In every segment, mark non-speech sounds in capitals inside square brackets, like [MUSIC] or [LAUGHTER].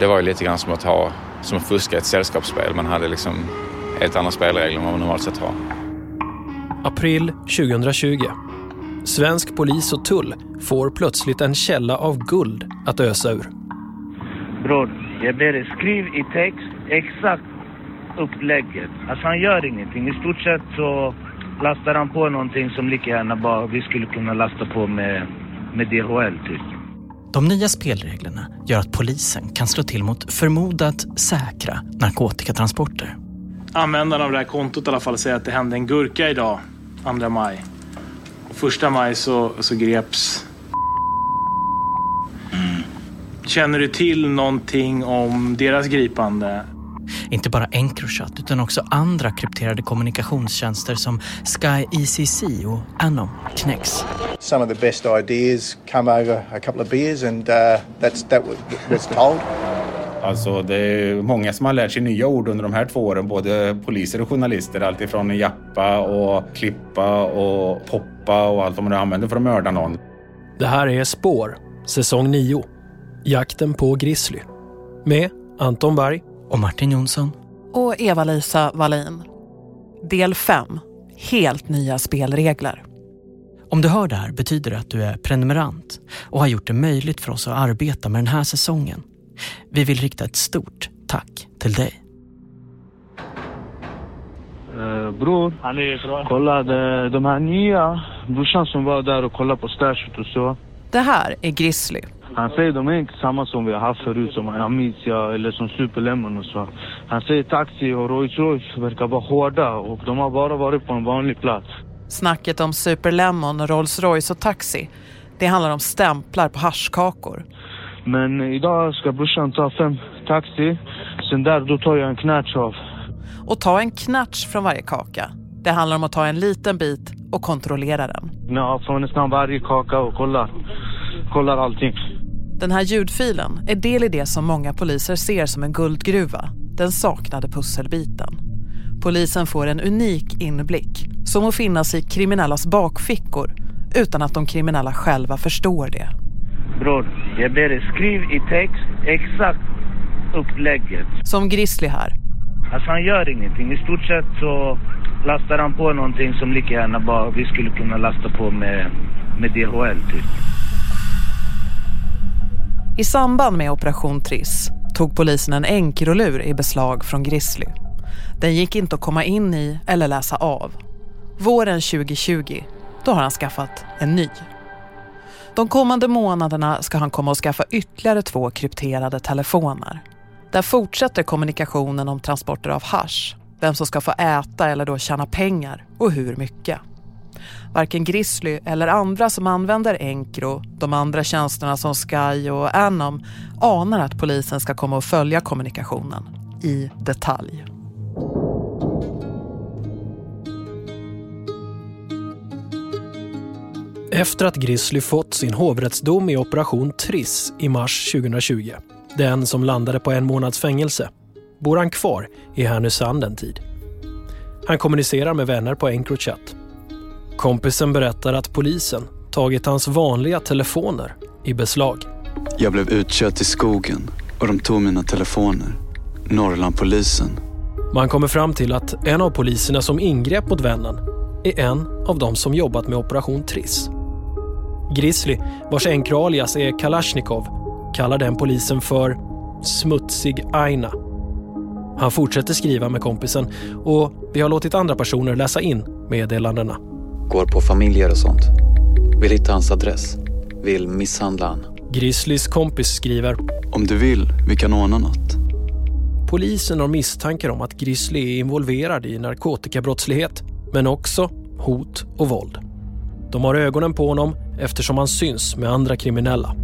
det var ju lite grann som att ha, som att fuska ett sällskapsspel. Man hade liksom helt andra spelregler än vad man normalt sett har. April 2020. Svensk polis och tull får plötsligt en källa av guld att ösa ur. Bror, jag ber dig skriv i text exakt upplägget. Alltså han gör ingenting. I stort sett så lastar han på någonting som lika gärna bara vi skulle kunna lasta på med, med DHL typ. De nya spelreglerna gör att polisen kan slå till mot förmodat säkra narkotikatransporter. Användaren av det här kontot i alla fall säger att det hände en gurka idag, 2 maj. Första maj så, så greps Känner du till någonting om deras gripande? Inte bara Encrochat utan också andra krypterade kommunikationstjänster som Sky ECC och Anom knäcks. Some of the best ideas come over a couple of beers and uh, that's that was told. Alltså det är många som har lärt sig nya ord under de här två åren, både poliser och journalister. Alltifrån jappa och klippa och poppa och allt vad man använder för att mörda någon. Det här är Spår, säsong 9. Jakten på Grizzly. Med Anton Berg och Martin Jonsson. Och Eva-Lisa Wallin. Del 5. Helt nya spelregler. Om du hör det här betyder det att du är prenumerant och har gjort det möjligt för oss att arbeta med den här säsongen. Vi vill rikta ett stort tack till dig. Uh, bror, kolla de, de här nya brorsan som var där och kollade på stashet och så. Det här är Grizzly. Han säger de är inte samma som vi har haft förut som Amicia eller som Superlemon och så. Han säger taxi och Rolls Royce verkar vara hårda och de har bara varit på en vanlig plats. Snacket om Superlemon, Rolls Royce och taxi, det handlar om stämplar på haschkakor. Men idag ska brorsan ta fem taxi. Sen där då tar jag en knatch av. Och ta en knatch från varje kaka. Det handlar om att ta en liten bit och kontrollera den. Ja, från nästan varje kaka och kollar, kollar allting. Den här ljudfilen är del i det som många poliser ser som en guldgruva. Den saknade pusselbiten. Polisen får en unik inblick, som att finnas i kriminellas bakfickor utan att de kriminella själva förstår det. Bror, jag ber dig skriv i text exakt upplägget. Som Grizzly här. Alltså han gör ingenting. I stort sett så lastar han på någonting som lika gärna bara vi skulle kunna lasta på med, med DHL typ. I samband med Operation Triss tog polisen en enkrolur i beslag från Grizzly. Den gick inte att komma in i eller läsa av. Våren 2020, då har han skaffat en ny. De kommande månaderna ska han komma och skaffa ytterligare två krypterade telefoner. Där fortsätter kommunikationen om transporter av hash, vem som ska få äta eller då tjäna pengar och hur mycket. Varken Grizzly eller andra som använder Encro, de andra tjänsterna som Sky och Anom, anar att polisen ska komma och följa kommunikationen i detalj. Efter att Grizzly fått sin hovrättsdom i Operation Triss i mars 2020, den som landade på en månads fängelse, bor han kvar i Härnösand en tid. Han kommunicerar med vänner på Encrochat Kompisen berättar att polisen tagit hans vanliga telefoner i beslag. Jag blev utkörd till skogen och de tog mina telefoner. Norrlandpolisen. Man kommer fram till att en av poliserna som ingrep mot vännen är en av de som jobbat med Operation Triss. Grizzly, vars enkra alias är Kalashnikov, kallar den polisen för Smutsig Aina. Han fortsätter skriva med kompisen och vi har låtit andra personer läsa in meddelandena. Går på familjer och sånt. Vill hitta hans adress. Vill misshandla han. Grizzlys kompis skriver. Om du vill, vi kan ordna något. Polisen har misstankar om att Grizzly är involverad i narkotikabrottslighet, men också hot och våld. De har ögonen på honom eftersom han syns med andra kriminella.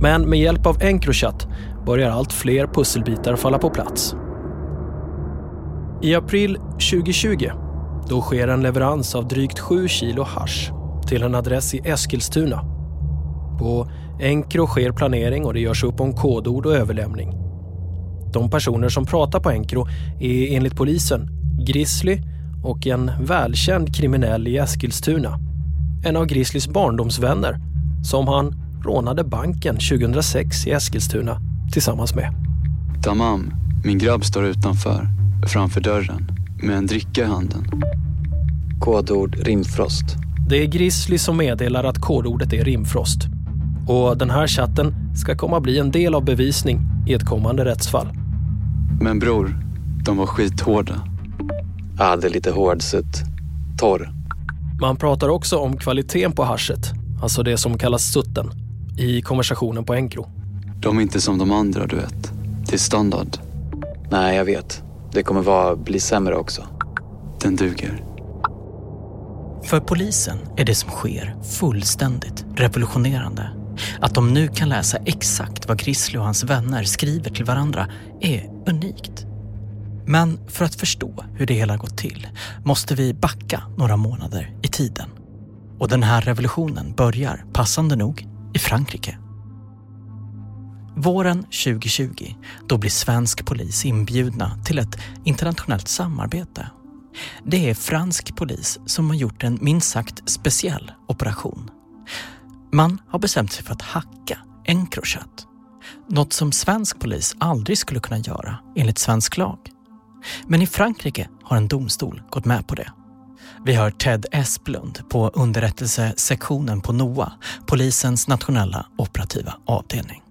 Men med hjälp av Encrochat börjar allt fler pusselbitar falla på plats. I april 2020 då sker en leverans av drygt 7 kilo hash till en adress i Eskilstuna. På Encro sker planering och det görs upp om kodord och överlämning. De personer som pratar på Encro är enligt polisen Grizzly och en välkänd kriminell i Eskilstuna. En av Grizzlys barndomsvänner som han rånade banken 2006 i Eskilstuna tillsammans med. Tamam, min grabb står utanför, framför dörren, med en dricka i handen. Kodord rimfrost. Det är Grizzly som meddelar att kodordet är rimfrost. Och den här chatten ska komma bli en del av bevisning i ett kommande rättsfall. Men bror, de var skithårda. Ja, det är lite hårdsutt. Torr. Man pratar också om kvaliteten på haschet, alltså det som kallas sutten, i konversationen på Encro. De är inte som de andra, du vet. Det är standard. Nej, jag vet. Det kommer vara, bli sämre också. Den duger. För polisen är det som sker fullständigt revolutionerande. Att de nu kan läsa exakt vad Grizzly och hans vänner skriver till varandra är unikt. Men för att förstå hur det hela gått till måste vi backa några månader i tiden. Och den här revolutionen börjar, passande nog, i Frankrike. Våren 2020, då blir svensk polis inbjudna till ett internationellt samarbete. Det är fransk polis som har gjort en minst sagt speciell operation. Man har bestämt sig för att hacka Encrochat. Något som svensk polis aldrig skulle kunna göra enligt svensk lag. Men i Frankrike har en domstol gått med på det. Vi hör Ted Esplund på underrättelsesektionen på NOA, polisens nationella operativa avdelning.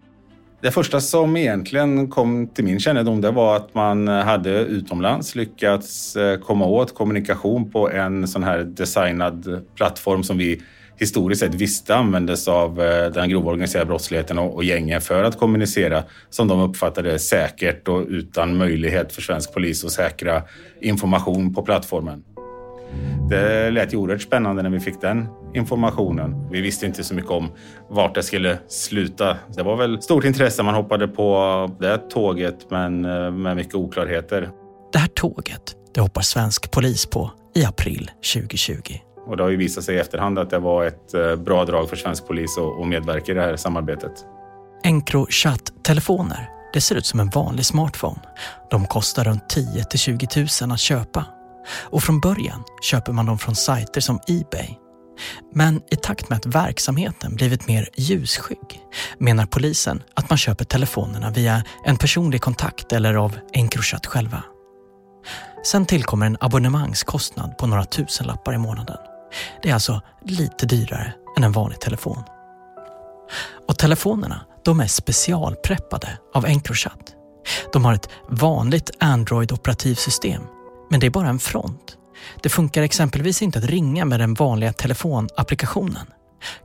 Det första som egentligen kom till min kännedom det var att man hade utomlands lyckats eh, komma åt kommunikation på en sån här designad plattform som vi historiskt sett visste användes av eh, den grova organiserade brottsligheten och gängen för att kommunicera som de uppfattade säkert och utan möjlighet för svensk polis att säkra information på plattformen. Det lät ju oerhört spännande när vi fick den informationen. Vi visste inte så mycket om vart det skulle sluta. Det var väl stort intresse. Man hoppade på det tåget men eh, med mycket oklarheter. Det här tåget, det hoppar svensk polis på i april 2020. Och det har ju visat sig i efterhand att det var ett eh, bra drag för svensk polis att medverka i det här samarbetet. Encrochat-telefoner, det ser ut som en vanlig smartphone. De kostar runt 10 till 20 000 att köpa. Och från början köper man dem från sajter som Ebay. Men i takt med att verksamheten blivit mer ljusskygg menar polisen att man köper telefonerna via en personlig kontakt eller av Encrochat själva. Sen tillkommer en abonnemangskostnad på några tusenlappar i månaden. Det är alltså lite dyrare än en vanlig telefon. Och telefonerna, de är specialpreppade av Encrochat. De har ett vanligt Android-operativsystem, men det är bara en front. Det funkar exempelvis inte att ringa med den vanliga telefonapplikationen.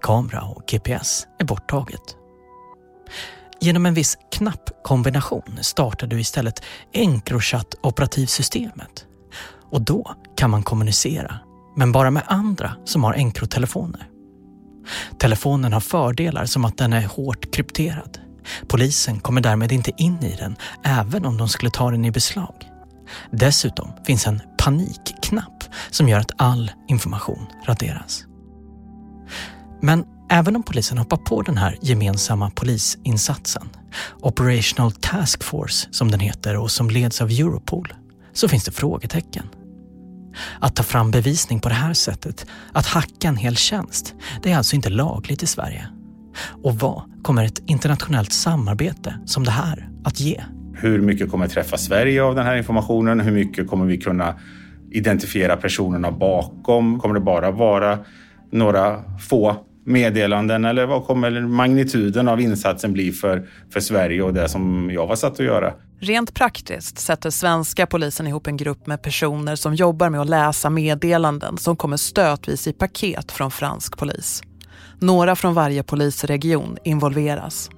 Kamera och GPS är borttaget. Genom en viss knappkombination startar du istället Encrochat-operativsystemet. Och då kan man kommunicera, men bara med andra som har Encrotelefoner. Telefonen har fördelar som att den är hårt krypterad. Polisen kommer därmed inte in i den, även om de skulle ta den i beslag. Dessutom finns en panikknapp som gör att all information raderas. Men även om polisen hoppar på den här gemensamma polisinsatsen, Operational Task Force som den heter och som leds av Europol, så finns det frågetecken. Att ta fram bevisning på det här sättet, att hacka en hel tjänst, det är alltså inte lagligt i Sverige. Och vad kommer ett internationellt samarbete som det här att ge? Hur mycket kommer träffa Sverige av den här informationen? Hur mycket kommer vi kunna identifiera personerna bakom? Kommer det bara vara några få meddelanden eller vad kommer magnituden av insatsen bli för, för Sverige och det som jag var satt att göra? Rent praktiskt sätter svenska polisen ihop en grupp med personer som jobbar med att läsa meddelanden som kommer stötvis i paket från fransk polis. Några från varje polisregion involveras.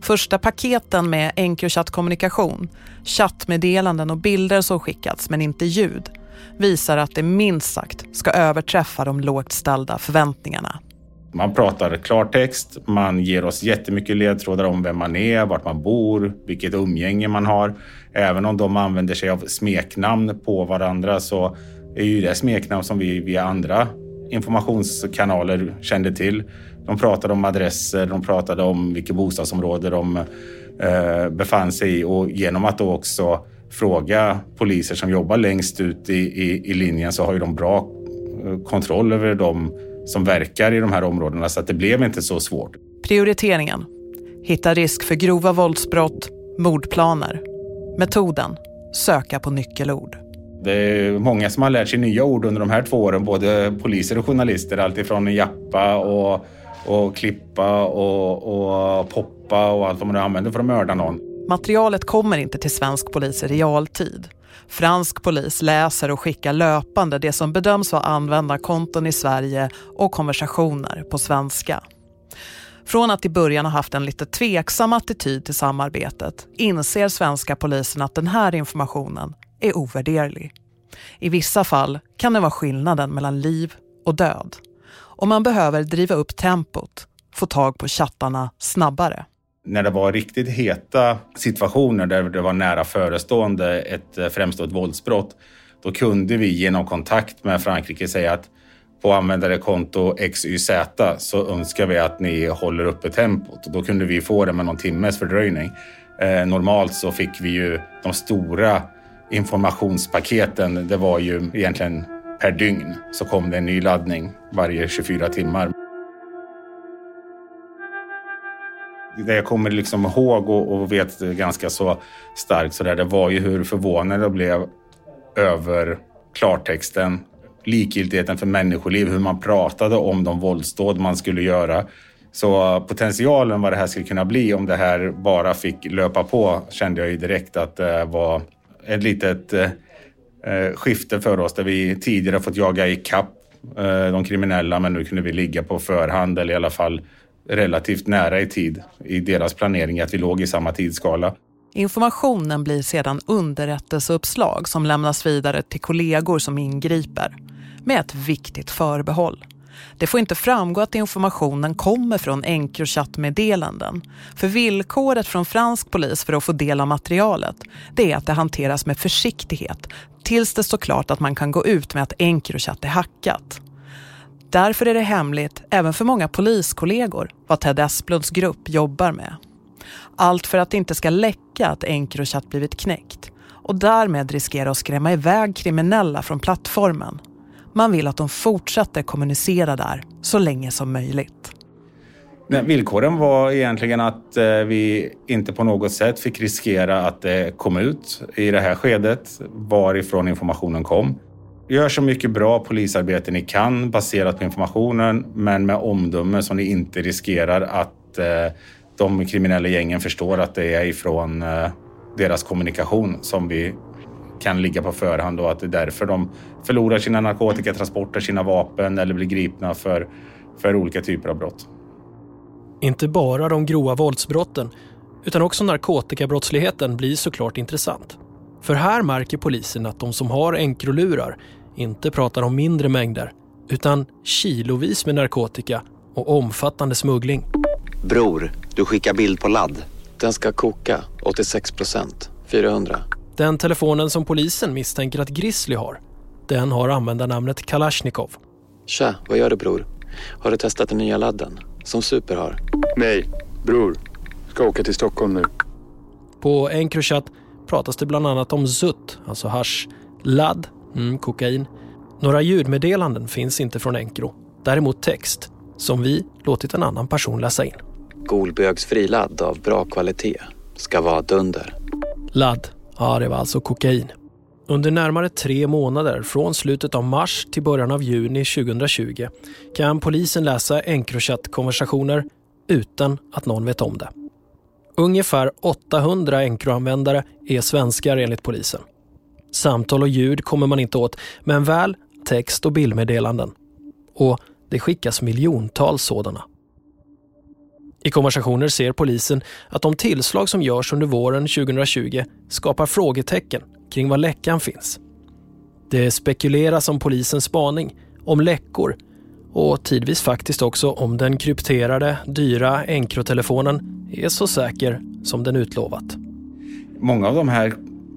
Första paketen med enkelchattkommunikation, chattmeddelanden och bilder som skickats men inte ljud visar att det minst sagt ska överträffa de lågt ställda förväntningarna. Man pratar klartext, man ger oss jättemycket ledtrådar om vem man är, vart man bor, vilket umgänge man har. Även om de använder sig av smeknamn på varandra så är ju det smeknamn som vi via andra informationskanaler kände till. De pratade om adresser, de pratade om vilket bostadsområde de eh, befann sig i och genom att då också fråga poliser som jobbar längst ut i, i, i linjen så har ju de bra eh, kontroll över de som verkar i de här områdena så att det blev inte så svårt. Prioriteringen. Hitta risk för grova våldsbrott, mordplaner Metoden, söka på nyckelord. Det är många som har lärt sig nya ord under de här två åren, både poliser och journalister. Alltifrån jappa och, och klippa och, och poppa och allt vad man nu använder för att mörda någon. Materialet kommer inte till svensk polis i realtid. Fransk polis läser och skickar löpande det som bedöms vara användarkonton i Sverige och konversationer på svenska. Från att i början ha haft en lite tveksam attityd till samarbetet inser svenska polisen att den här informationen är ovärderlig. I vissa fall kan det vara skillnaden mellan liv och död. Och man behöver driva upp tempot, få tag på chattarna snabbare. När det var riktigt heta situationer där det var nära förestående ett eh, främstående våldsbrott, då kunde vi genom kontakt med Frankrike säga att på användarekonto XYZ så önskar vi att ni håller uppe tempot. Och då kunde vi få det med någon timmes fördröjning. Eh, normalt så fick vi ju de stora informationspaketen. Det var ju egentligen per dygn så kom det en ny laddning varje 24 timmar. Det jag kommer liksom ihåg och, och vet ganska så starkt så där, det var ju hur förvånad jag blev över klartexten likgiltigheten för människoliv, hur man pratade om de våldsdåd man skulle göra. Så potentialen vad det här skulle kunna bli om det här bara fick löpa på kände jag ju direkt att det var ett litet eh, skifte för oss där vi tidigare fått jaga i kapp eh, de kriminella men nu kunde vi ligga på förhand eller i alla fall relativt nära i tid i deras planering att vi låg i samma tidsskala. Informationen blir sedan underrättelseuppslag som lämnas vidare till kollegor som ingriper med ett viktigt förbehåll. Det får inte framgå att informationen kommer från Encrochat-meddelanden. För villkoret från fransk polis för att få del av materialet det är att det hanteras med försiktighet tills det står klart att man kan gå ut med att Encrochat är hackat. Därför är det hemligt, även för många poliskollegor, vad Ted Esplunds grupp jobbar med. Allt för att det inte ska läcka att Encrochat blivit knäckt och därmed riskera att skrämma iväg kriminella från plattformen man vill att de fortsätter kommunicera där så länge som möjligt. Nej, villkoren var egentligen att eh, vi inte på något sätt fick riskera att det kom ut i det här skedet varifrån informationen kom. Gör så mycket bra polisarbete ni kan baserat på informationen men med omdöme som ni inte riskerar att eh, de kriminella gängen förstår att det är ifrån eh, deras kommunikation som vi kan ligga på förhand och att det är därför de förlorar sina narkotikatransporter, sina vapen eller blir gripna för, för olika typer av brott. Inte bara de grova våldsbrotten utan också narkotikabrottsligheten blir såklart intressant. För här märker polisen att de som har enkrolurar inte pratar om mindre mängder utan kilovis med narkotika och omfattande smuggling. Bror, du skickar bild på ladd. Den ska koka, 86 procent, 400. Den telefonen som polisen misstänker att Grizzly har, den har användarnamnet Kalashnikov. Tja, vad gör du bror? Har du testat den nya ladden? Som Super har? Nej, bror. Ska åka till Stockholm nu. På Encrochat pratas det bland annat om ZUT, alltså hash, ladd, mm, kokain. Några ljudmeddelanden finns inte från Encro. Däremot text, som vi låtit en annan person läsa in. Golbögsfri ladd av bra kvalitet. Ska vara dunder. Ladd Ja, det var alltså kokain. Under närmare tre månader, från slutet av mars till början av juni 2020, kan polisen läsa Encrochat-konversationer utan att någon vet om det. Ungefär 800 Encro-användare är svenskar enligt polisen. Samtal och ljud kommer man inte åt, men väl text och bildmeddelanden. Och det skickas miljontals sådana. I konversationer ser polisen att de tillslag som görs under våren 2020 skapar frågetecken kring var läckan finns. Det spekuleras om polisens spaning, om läckor och tidvis faktiskt också om den krypterade, dyra Encrotelefonen är så säker som den utlovat. Många av de här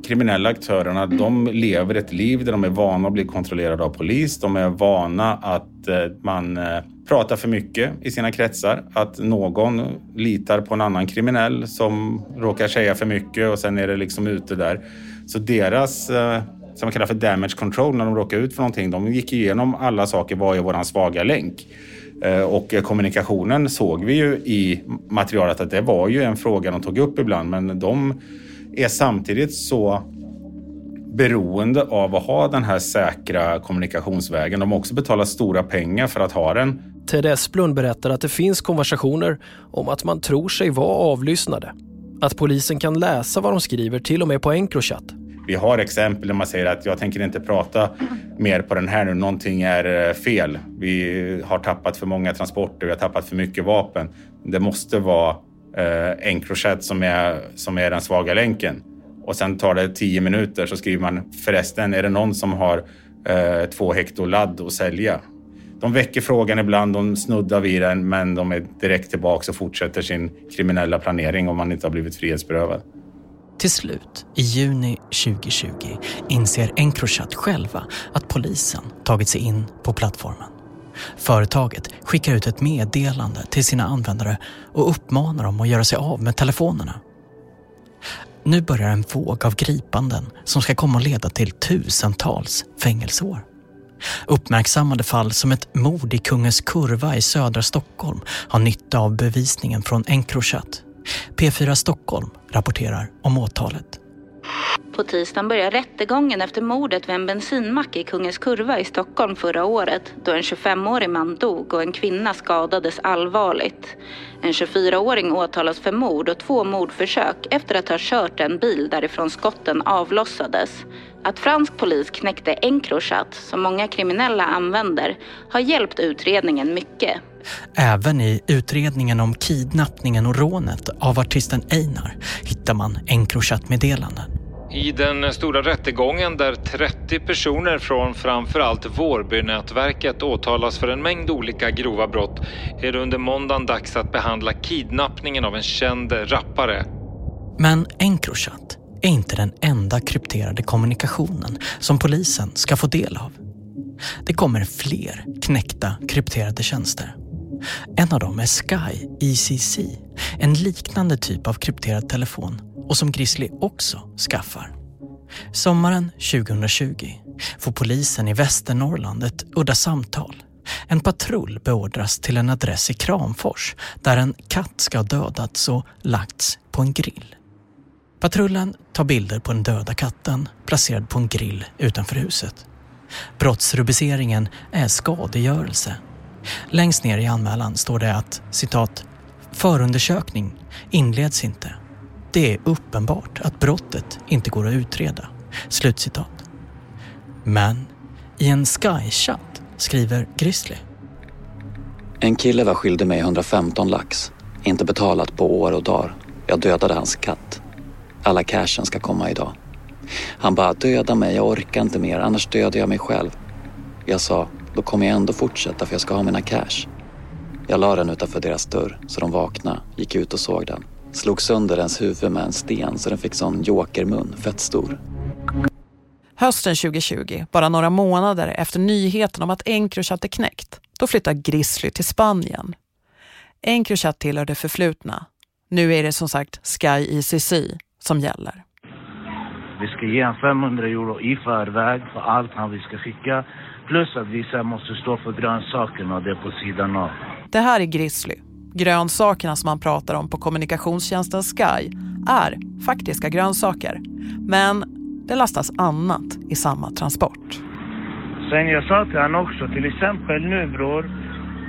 kriminella aktörerna, de lever ett liv där de är vana att bli kontrollerade av polis. De är vana att eh, man eh, pratar för mycket i sina kretsar. Att någon litar på en annan kriminell som råkar säga för mycket och sen är det liksom ute där. Så deras, eh, som man kallar för damage control, när de råkar ut för någonting, de gick igenom alla saker. Vad är våran svaga länk? Eh, och kommunikationen såg vi ju i materialet att det var ju en fråga de tog upp ibland, men de är samtidigt så beroende av att ha den här säkra kommunikationsvägen. De har också betalat stora pengar för att ha den. Ted Esplund berättar att det finns konversationer om att man tror sig vara avlyssnade. Att polisen kan läsa vad de skriver till och med på Encrochat. Vi har exempel där man säger att jag tänker inte prata mer på den här nu, någonting är eh, fel. Vi har tappat för många transporter, vi har tappat för mycket vapen. Det måste vara eh, Encrochat som är, som är den svaga länken. Och sen tar det tio minuter så skriver man förresten, är det någon som har eh, två hekto ladd att sälja? De väcker frågan ibland, de snuddar vid den, men de är direkt tillbaka och fortsätter sin kriminella planering om man inte har blivit frihetsberövad. Till slut, i juni 2020, inser Encrochat själva att polisen tagit sig in på plattformen. Företaget skickar ut ett meddelande till sina användare och uppmanar dem att göra sig av med telefonerna. Nu börjar en våg av gripanden som ska komma att leda till tusentals fängelseår. Uppmärksammade fall som ett mord i Kungens Kurva i södra Stockholm har nytta av bevisningen från Encrochat. P4 Stockholm rapporterar om åtalet. På tisdagen börjar rättegången efter mordet vid en bensinmack i Kungens Kurva i Stockholm förra året då en 25-årig man dog och en kvinna skadades allvarligt. En 24-åring åtalas för mord och två mordförsök efter att ha kört en bil därifrån skotten avlossades. Att fransk polis knäckte Encrochat, som många kriminella använder, har hjälpt utredningen mycket. Även i utredningen om kidnappningen och rånet av artisten Einar hittar man Encrochat-meddelanden. I den stora rättegången där 30 personer från framförallt Vårbynätverket åtalas för en mängd olika grova brott är det under måndagen dags att behandla kidnappningen av en känd rappare. Men Encrochat är inte den enda krypterade kommunikationen som polisen ska få del av. Det kommer fler knäckta krypterade tjänster. En av dem är Sky ECC, en liknande typ av krypterad telefon och som Grizzly också skaffar. Sommaren 2020 får polisen i Västernorrland ett udda samtal. En patrull beordras till en adress i Kramfors där en katt ska ha dödats och lagts på en grill. Patrullen tar bilder på den döda katten placerad på en grill utanför huset. Brottsrubriceringen är skadegörelse. Längst ner i anmälan står det att citat Förundersökning inleds inte. Det är uppenbart att brottet inte går att utreda. Slutcitat. Men i en Sky-chatt skriver Grizzly. En kille var skyldig mig 115 lax. Inte betalat på år och dagar. Jag dödade hans katt. Alla cashen ska komma idag. Han bara, döda mig, jag orkar inte mer, annars dödar jag mig själv. Jag sa, då kommer jag ändå fortsätta för jag ska ha mina cash. Jag la den utanför deras dörr så de vaknade, gick ut och såg den. Slog sönder dens huvud med en sten så den fick sån jokermun, fett stor. Hösten 2020, bara några månader efter nyheten om att Encrochat är knäckt, då flyttar Grizzly till Spanien. Encrochat tillhör det förflutna. Nu är det som sagt Sky ECC som gäller. Vi ska ge honom 500 euro i förväg för allt han vi ska skicka. Plus att vi sen måste stå för grönsakerna och det på sidan av. Det här är Grizzly. Grönsakerna som man pratar om på kommunikationstjänsten Sky är faktiska grönsaker. Men det lastas annat i samma transport. Sen jag sa till honom också, till exempel nu bror,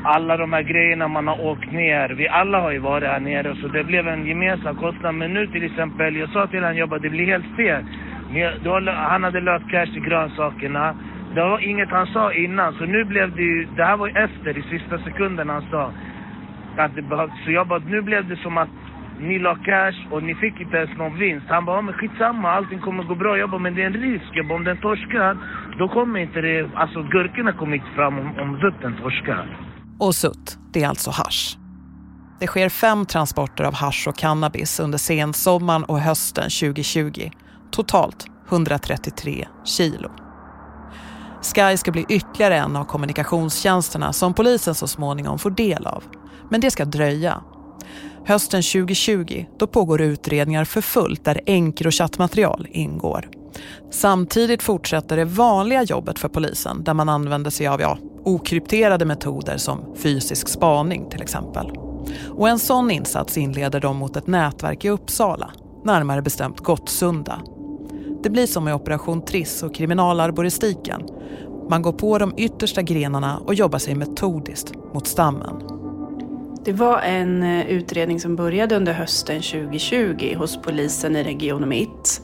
alla de här grejerna man har åkt ner. Vi alla har ju varit här nere så det blev en gemensam kostnad. Men nu till exempel, jag sa till honom, jag bara, det blir helt fel. Han hade löst cash till grönsakerna. Det var inget han sa innan, så nu blev det ju, det här var ju efter, i sista sekunden han sa. Att det behövdes. Så jag bara, nu blev det som att ni la cash och ni fick inte ens någon vinst. Han bara, men skitsamma, allting kommer gå bra. Jag bara, men det är en risk. Jag bara, om den torskar, då kommer inte det, alltså gurkorna kommer inte fram om, om dutten torskar. Och sutt, det är alltså hash. Det sker fem transporter av hash och cannabis under sensommaren och hösten 2020. Totalt 133 kilo. Sky ska bli ytterligare en av kommunikationstjänsterna som polisen så småningom får del av. Men det ska dröja. Hösten 2020 då pågår utredningar för fullt där Encrochat-material ingår. Samtidigt fortsätter det vanliga jobbet för polisen där man använder sig av ja, okrypterade metoder som fysisk spaning till exempel. Och en sån insats inleder de mot ett nätverk i Uppsala, närmare bestämt Gottsunda. Det blir som i Operation Triss och kriminalarboristiken. Man går på de yttersta grenarna och jobbar sig metodiskt mot stammen. Det var en eh, utredning som började under hösten 2020 hos polisen i Region Mitt.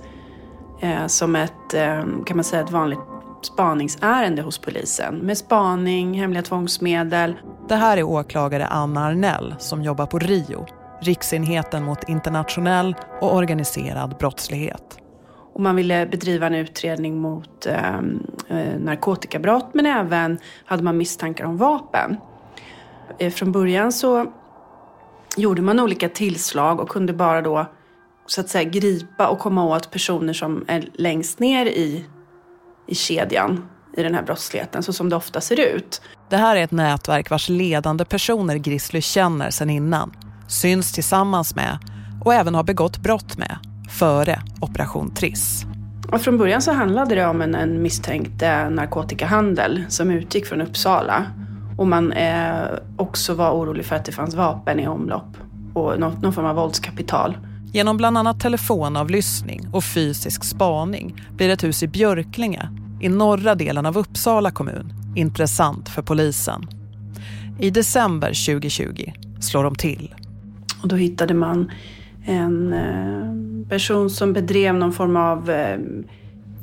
Eh, som ett, eh, kan man säga, ett vanligt spaningsärende hos polisen med spaning, hemliga tvångsmedel. Det här är åklagare Anna Arnell som jobbar på RIO, Riksenheten mot internationell och organiserad brottslighet. Och man ville bedriva en utredning mot ehm, eh, narkotikabrott men även hade man misstankar om vapen. Eh, från början så gjorde man olika tillslag och kunde bara då så att säga gripa och komma åt personer som är längst ner i, i kedjan i den här brottsligheten, så som det ofta ser ut. Det här är ett nätverk vars ledande personer Grizzly känner sedan innan, syns tillsammans med och även har begått brott med före Operation Triss. Och från början så handlade det om en, en misstänkt eh, narkotikahandel som utgick från Uppsala. Och man eh, också var orolig för att det fanns vapen i omlopp och någon, någon form av våldskapital. Genom bland annat telefonavlyssning och fysisk spaning blir ett hus i Björklinge i norra delen av Uppsala kommun intressant för polisen. I december 2020 slår de till. Och då hittade man en eh, person som bedrev någon form av eh,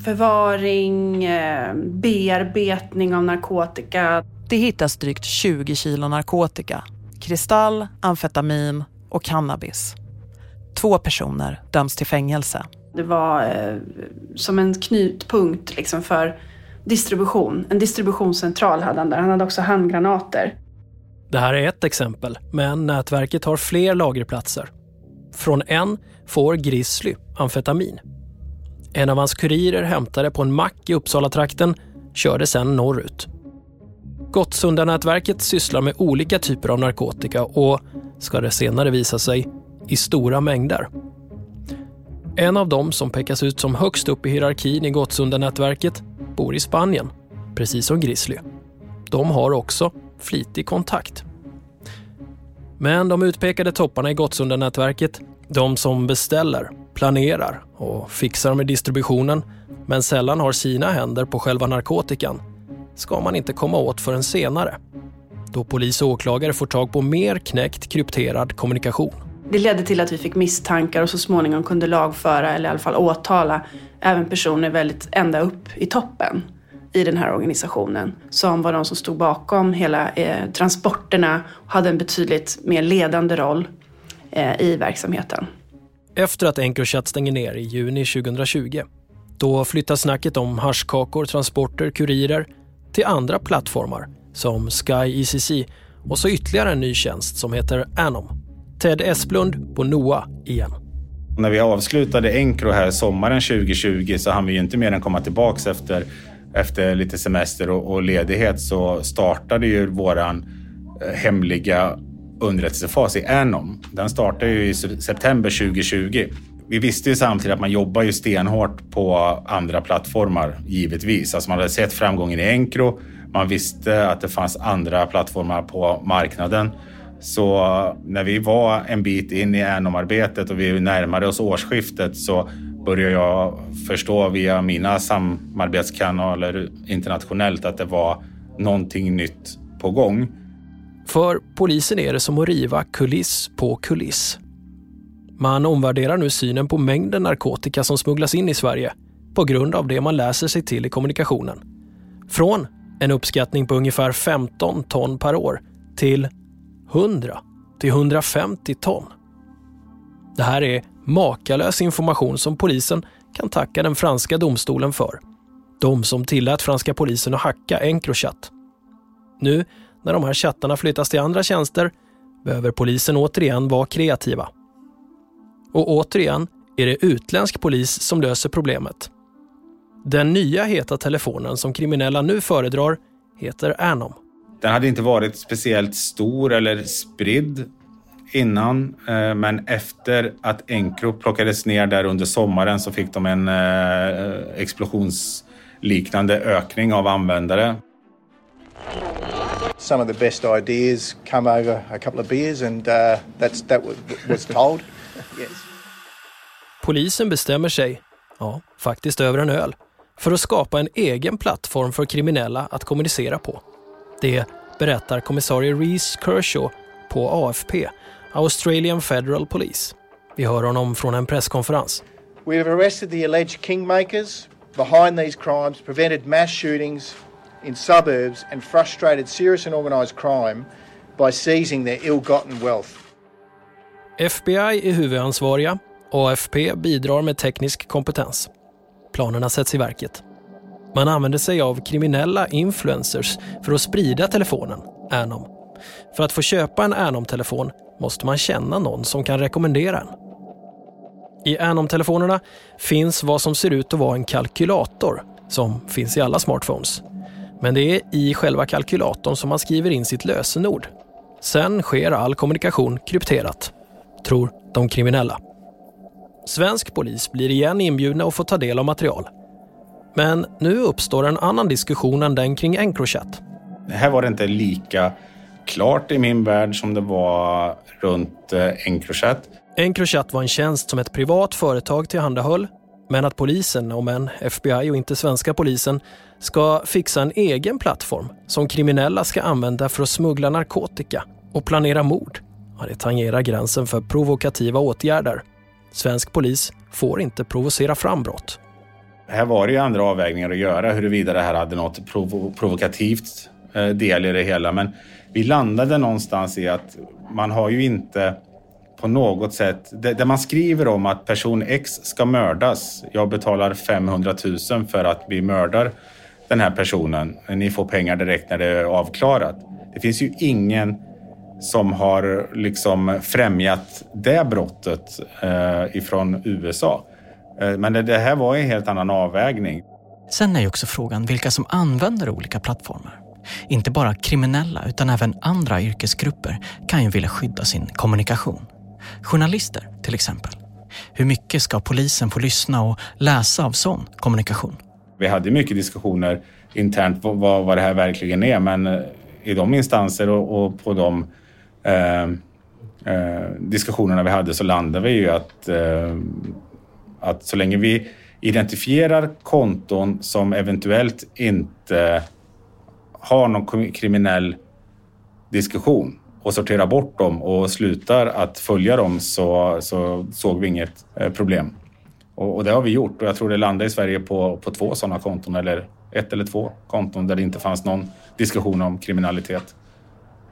förvaring, eh, bearbetning av narkotika. Det hittas drygt 20 kilo narkotika, kristall, amfetamin och cannabis. Två personer döms till fängelse. Det var eh, som en knutpunkt liksom för distribution. En distributionscentral hade han där. Han hade också handgranater. Det här är ett exempel, men nätverket har fler lagerplatser. Från en får Grizzly amfetamin. En av hans kurirer hämtade på en mack i Uppsala-trakten körde sedan norrut. Gottsundanätverket sysslar med olika typer av narkotika och, ska det senare visa sig, i stora mängder. En av dem som pekas ut som högst upp i hierarkin i Gottsundanätverket bor i Spanien, precis som Grizzly. De har också flitig kontakt. Men de utpekade topparna i Gottsunda-nätverket, de som beställer, planerar och fixar med distributionen men sällan har sina händer på själva narkotikan, ska man inte komma åt förrän senare. Då polis och åklagare får tag på mer knäckt krypterad kommunikation. Det ledde till att vi fick misstankar och så småningom kunde lagföra eller i alla fall åtala även personer väldigt ända upp i toppen i den här organisationen som var de som stod bakom hela eh, transporterna och hade en betydligt mer ledande roll i verksamheten. Efter att Encrochat stänger ner i juni 2020 då flyttar snacket om haschkakor, transporter, kurirer till andra plattformar som Sky ECC och så ytterligare en ny tjänst som heter Anom. Ted Esplund på NOA igen. När vi avslutade Encro här sommaren 2020 så hann vi ju inte mer än komma tillbaks efter, efter lite semester och, och ledighet så startade ju våran eh, hemliga underrättelsefas i Anom. Den startade ju i september 2020. Vi visste ju samtidigt att man jobbar ju stenhårt på andra plattformar, givetvis. Alltså man hade sett framgången i Encro. Man visste att det fanns andra plattformar på marknaden. Så när vi var en bit in i Anom-arbetet och vi närmade oss årsskiftet så började jag förstå via mina samarbetskanaler internationellt att det var någonting nytt på gång. För polisen är det som att riva kuliss på kuliss. Man omvärderar nu synen på mängden narkotika som smugglas in i Sverige på grund av det man läser sig till i kommunikationen. Från en uppskattning på ungefär 15 ton per år till 100 till 150 ton. Det här är makalös information som polisen kan tacka den franska domstolen för. De som tillät franska polisen att hacka Encrochat. Nu när de här chattarna flyttas till andra tjänster behöver polisen återigen vara kreativa. Och återigen är det utländsk polis som löser problemet. Den nya heta telefonen som kriminella nu föredrar heter Anom. Den hade inte varit speciellt stor eller spridd innan, eh, men efter att Encro plockades ner där under sommaren så fick de en eh, explosionsliknande ökning av användare. Some of the best ideas come over a couple of beers and uh, that's, that was told. [LAUGHS] yes. Polisen bestämmer sig, ja, faktiskt över en öl, för att skapa en egen plattform för kriminella att kommunicera på. Det berättar kommissarie Reese Kershaw på AFP, Australian Federal Police. Vi hör honom från en presskonferens. We have arrested the alleged kingmakers behind these crimes, prevented mass shootings in suburbs and frustrated serious and organised crime by seizing their ill-gotten wealth. FBI är huvudansvariga. AFP bidrar med teknisk kompetens. Planerna sätts i verket. Man använder sig av kriminella influencers för att sprida telefonen, Anom. För att få köpa en Anom-telefon måste man känna någon som kan rekommendera en. I Anom-telefonerna finns vad som ser ut att vara en kalkylator, som finns i alla smartphones. Men det är i själva kalkylatorn som man skriver in sitt lösenord. Sen sker all kommunikation krypterat, tror de kriminella. Svensk polis blir igen inbjudna att få ta del av material. Men nu uppstår en annan diskussion än den kring Encrochat. Här var det inte lika klart i min värld som det var runt eh, Encrochat. Encrochat var en tjänst som ett privat företag tillhandahöll men att polisen, om än FBI och inte svenska polisen, ska fixa en egen plattform som kriminella ska använda för att smuggla narkotika och planera mord. Ja, det tangerar gränsen för provokativa åtgärder. Svensk polis får inte provocera fram brott. Här var det ju andra avvägningar att göra huruvida det här hade något provo provokativt eh, del i det hela. Men vi landade någonstans i att man har ju inte på något sätt, det, det man skriver om att person X ska mördas. Jag betalar 500 000 för att vi mördar den här personen. Ni får pengar direkt när det är avklarat. Det finns ju ingen som har liksom främjat det brottet eh, ifrån USA. Eh, men det, det här var en helt annan avvägning. Sen är ju också frågan vilka som använder olika plattformar. Inte bara kriminella utan även andra yrkesgrupper kan ju vilja skydda sin kommunikation. Journalister till exempel. Hur mycket ska polisen få lyssna och läsa av sån kommunikation? Vi hade mycket diskussioner internt vad, vad det här verkligen är men eh, i de instanser och, och på de eh, eh, diskussionerna vi hade så landade vi ju att, eh, att så länge vi identifierar konton som eventuellt inte har någon kriminell diskussion och sorterar bort dem och slutar att följa dem så, så såg vi inget eh, problem. Och, och, det har vi gjort och jag tror det landade i Sverige på, på två sådana konton eller ett eller två konton där det inte fanns någon diskussion om kriminalitet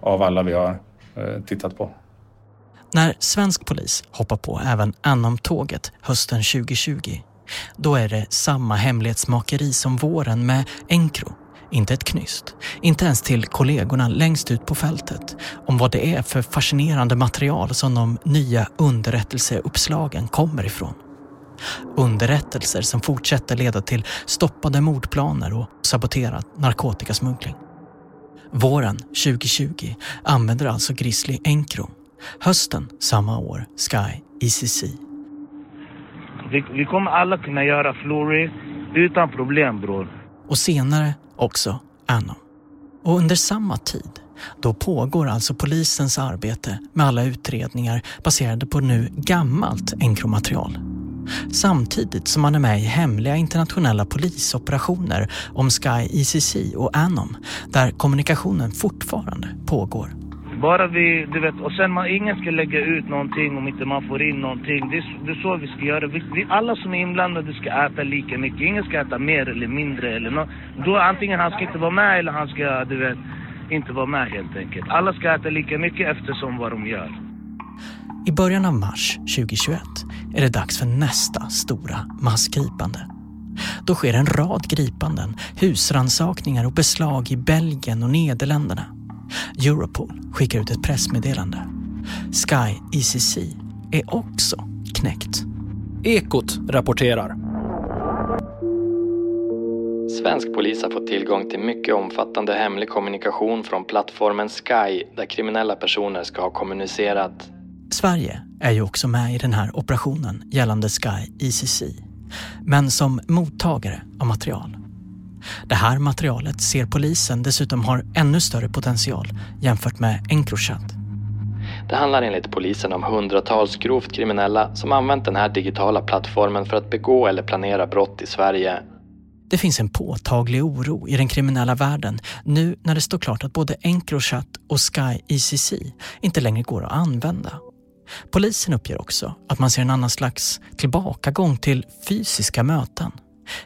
av alla vi har eh, tittat på. När svensk polis hoppar på även Anom-tåget hösten 2020 då är det samma hemlighetsmakeri som våren med Encro inte ett knyst. Inte ens till kollegorna längst ut på fältet om vad det är för fascinerande material som de nya underrättelseuppslagen kommer ifrån. Underrättelser som fortsätter leda till stoppade mordplaner och saboterad narkotikasmuggling. Våren 2020 använder alltså Grizzly Encro. Hösten samma år Sky ECC. Vi, vi kommer alla kunna göra Flory utan problem bror. Och senare också Anom. Och under samma tid, då pågår alltså polisens arbete med alla utredningar baserade på nu gammalt enkromaterial. Samtidigt som man är med i hemliga internationella polisoperationer om Sky ECC och Anom, där kommunikationen fortfarande pågår. Bara vi, du vet, och sen man, ingen ska lägga ut någonting om inte man får in någonting. Det är, det är så vi ska göra. Vi, vi, alla som är inblandade ska äta lika mycket. Ingen ska äta mer eller mindre eller no, Då antingen han ska inte vara med eller han ska, du vet, inte vara med helt enkelt. Alla ska äta lika mycket eftersom vad de gör. I början av mars 2021 är det dags för nästa stora massgripande. Då sker en rad gripanden, husransakningar och beslag i Belgien och Nederländerna. Europol skickar ut ett pressmeddelande. Sky ECC är också knäckt. Ekot rapporterar. Svensk polis har fått tillgång till mycket omfattande hemlig kommunikation från plattformen Sky där kriminella personer ska ha kommunicerat. Sverige är ju också med i den här operationen gällande Sky ECC, men som mottagare av material. Det här materialet ser polisen dessutom har ännu större potential jämfört med Encrochat. Det handlar enligt polisen om hundratals grovt kriminella som använt den här digitala plattformen för att begå eller planera brott i Sverige. Det finns en påtaglig oro i den kriminella världen nu när det står klart att både Encrochat och Sky ECC inte längre går att använda. Polisen uppger också att man ser en annan slags tillbakagång till fysiska möten.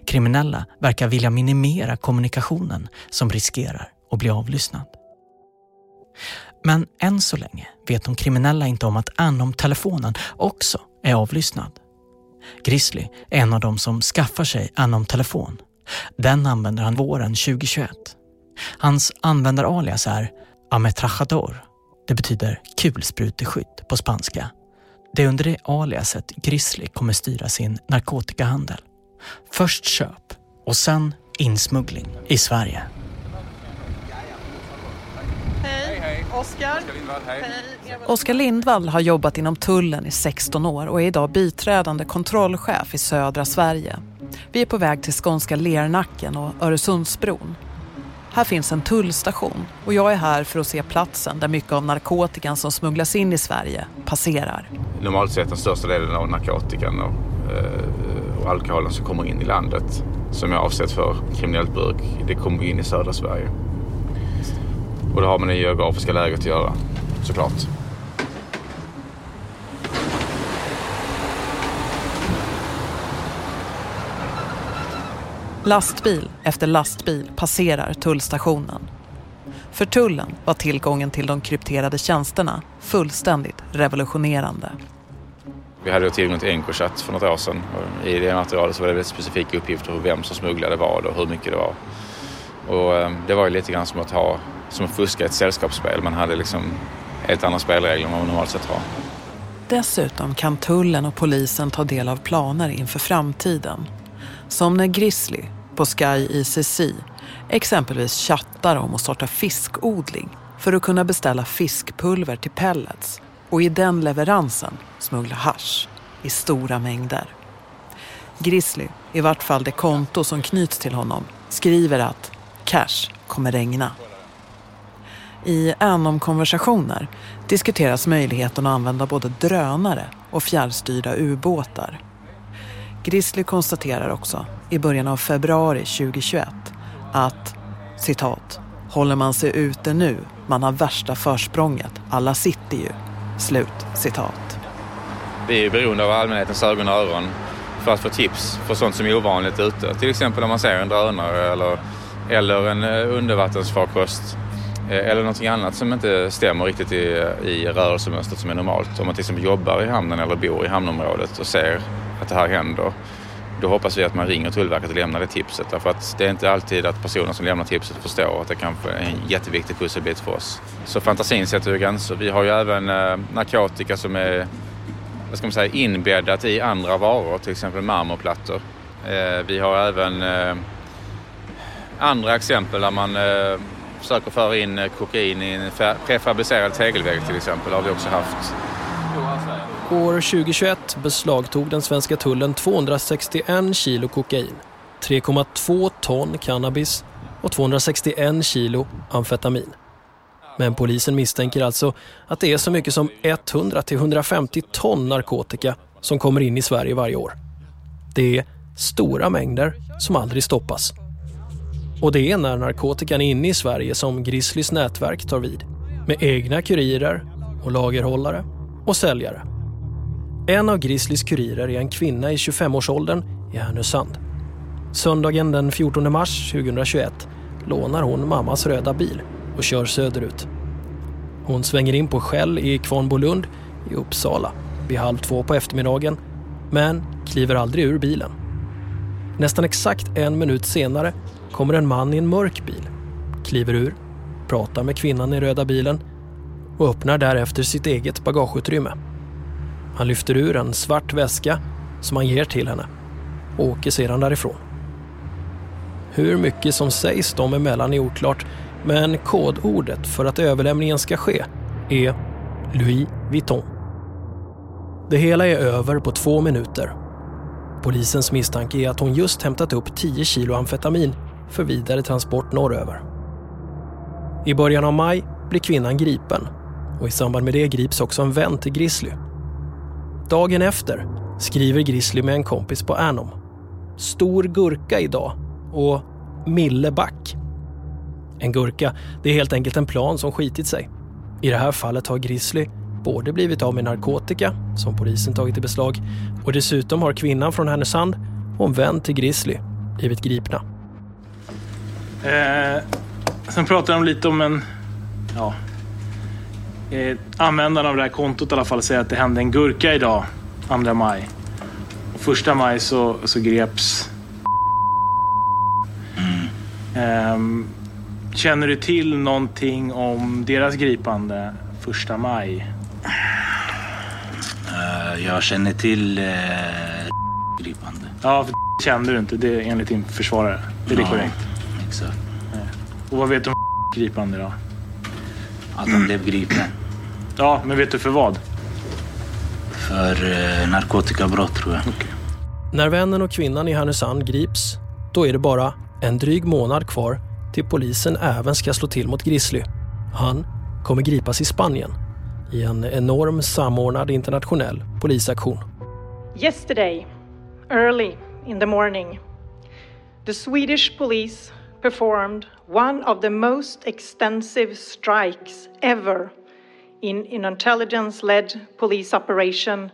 Kriminella verkar vilja minimera kommunikationen som riskerar att bli avlyssnad. Men än så länge vet de kriminella inte om att Anom-telefonen också är avlyssnad. Grizzly är en av dem som skaffar sig Anom-telefon. Den använder han våren 2021. Hans användaralias är Ametrajador. Det betyder kulspruteskytt på spanska. Det är under det aliaset Grizzly kommer styra sin narkotikahandel. Först köp och sen insmuggling i Sverige. Oskar. Oskar Lindvall har jobbat inom tullen i 16 år och är idag biträdande kontrollchef i södra Sverige. Vi är på väg till skånska Lernacken och Öresundsbron. Här finns en tullstation och jag är här för att se platsen där mycket av narkotikan som smugglas in i Sverige passerar. Normalt sett den största delen av narkotikan och, eh, alkoholen som kommer in i landet som är avsett för kriminellt bruk, det kommer in i södra Sverige. Och det har med det geografiska läget att göra, såklart. Lastbil efter lastbil passerar tullstationen. För tullen var tillgången till de krypterade tjänsterna fullständigt revolutionerande. Vi hade tillgång till Encrochat för något år sedan. Och I det materialet så var det väldigt specifika uppgifter om vem som smugglade vad och hur mycket det var. Och eh, det var ju lite grann som att ha, som att fuska ett sällskapsspel. Man hade liksom helt andra spelregler än vad man normalt sett har. Dessutom kan tullen och polisen ta del av planer inför framtiden. Som när Grizzly på Sky ICC exempelvis chattar om att starta fiskodling för att kunna beställa fiskpulver till pellets och i den leveransen smuggla hash i stora mängder. Grizzly, i vart fall det konto som knyts till honom, skriver att cash kommer regna. I Anom-konversationer diskuteras möjligheten att använda både drönare och fjärrstyrda ubåtar. Grizzly konstaterar också i början av februari 2021 att citat, håller man sig ute nu, man har värsta försprånget, alla sitter ju. Slut citat. Vi är beroende av allmänhetens ögon och öron för att få tips för sånt som är ovanligt ute. Till exempel om man ser en drönare eller, eller en eh, undervattensfarkost eh, eller någonting annat som inte stämmer riktigt i, eh, i rörelsemönstret som är normalt. Om man till exempel jobbar i hamnen eller bor i hamnområdet och ser att det här händer. Då hoppas vi att man ringer Tullverket och lämnar det tipset. Därför att det är inte alltid att personen som lämnar tipset förstår att det kanske är en jätteviktig pusselbit för oss. Så fantasin sätter ju gränser. Vi har ju även eh, narkotika som är vad ska man säga, inbäddat i andra varor, till exempel marmorplattor. Eh, vi har även eh, andra exempel där man eh, försöker föra in kokain i en prefabricerad tegelvägg till exempel. har vi också haft. År 2021 beslagtog den svenska tullen 261 kilo kokain, 3,2 ton cannabis och 261 kilo amfetamin. Men polisen misstänker alltså att det är så mycket som 100-150 ton narkotika som kommer in i Sverige varje år. Det är stora mängder som aldrig stoppas. Och det är när narkotikan är inne i Sverige som Grizzlys nätverk tar vid. Med egna kurirer och lagerhållare och säljare. En av Grizzlys kurirer är en kvinna i 25-årsåldern i Härnösand. Söndagen den 14 mars 2021 lånar hon mammas röda bil och kör söderut. Hon svänger in på Shell i Kvarnbolund i Uppsala vid halv två på eftermiddagen men kliver aldrig ur bilen. Nästan exakt en minut senare kommer en man i en mörk bil, kliver ur, pratar med kvinnan i röda bilen och öppnar därefter sitt eget bagageutrymme. Han lyfter ur en svart väska som han ger till henne och åker sedan därifrån. Hur mycket som sägs dem emellan är oklart men kodordet för att överlämningen ska ske är Louis Vuitton. Det hela är över på två minuter. Polisens misstanke är att hon just hämtat upp 10 kilo amfetamin för vidare transport norröver. I början av maj blir kvinnan gripen och i samband med det grips också en vän till Grizzly. Dagen efter skriver Grizzly med en kompis på Anom. Stor gurka idag och Mille Back. En gurka, det är helt enkelt en plan som skitit sig. I det här fallet har Grizzly både blivit av med narkotika, som polisen tagit i beslag, och dessutom har kvinnan från Härnösand och en vän till Grizzly blivit gripna. Eh, sen pratar de lite om en... Ja, eh, användaren av det här kontot i alla fall säger att det hände en gurka idag, 2 maj. Och första maj så, så greps... Eh, känner du till någonting om deras gripande första maj? Eh, jag känner till uh, gripande. Ja, för kände du inte. Det är enligt din försvarare. Är det Ja, korrekt? Exakt. Och vad vet du om gripande då? Att han blev gripen. Ja, men vet du för vad? För uh, narkotikabrott tror jag. När vännen och kvinnan i Härnösand grips, då är det bara en dryg månad kvar till polisen även ska slå till mot Grizzly. Han kommer gripas i Spanien i en enorm samordnad internationell polisaktion. Yesterday, early in the morning, the Swedish police performed one of the most extensive strikes ever in an intelligence led police operation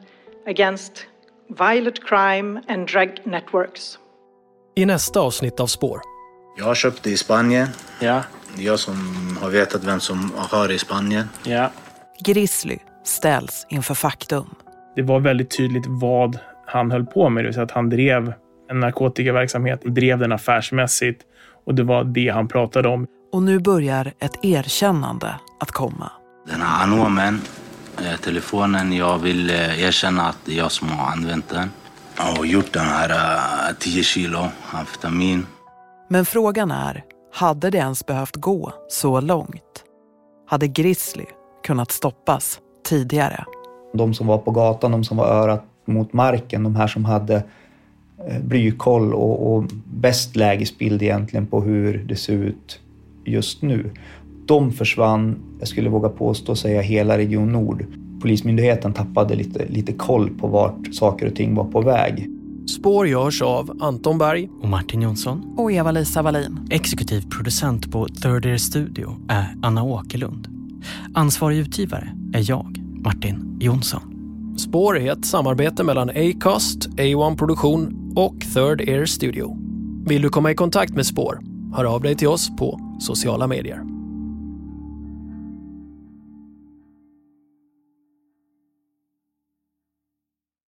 against violent crime and drug networks. I nästa avsnitt av Spår. Jag har köpt det i Spanien. Ja. Jag som har vetat vem som har det i Spanien. Ja. Grizzly ställs inför faktum. Det var väldigt tydligt vad han höll på med. Det vill säga att han drev en narkotikaverksamhet, drev den affärsmässigt och det var det han pratade om. Och nu börjar ett erkännande att komma. Den här anomen, eh, telefonen, jag vill eh, erkänna att det är jag som har använt den. Och gjort den här eh, 10 kilo amfetamin. Men frågan är, hade det ens behövt gå så långt? Hade Grizzly kunnat stoppas tidigare? De som var på gatan, de som var örat mot marken, de här som hade eh, blykoll och, och bäst lägesbild egentligen på hur det ser ut just nu. De försvann, jag skulle våga påstå säga hela Region Nord. Polismyndigheten tappade lite, lite koll på vart saker och ting var på väg. Spår görs av Anton Berg och Martin Jonsson. Och Eva-Lisa Wallin. Exekutiv producent på Third Ear Studio är Anna Åkerlund. Ansvarig utgivare är jag, Martin Jonsson. Spår är ett samarbete mellan Acast, A1 Produktion och Third Air Studio. Vill du komma i kontakt med Spår? Hör av dig till oss på sociala medier.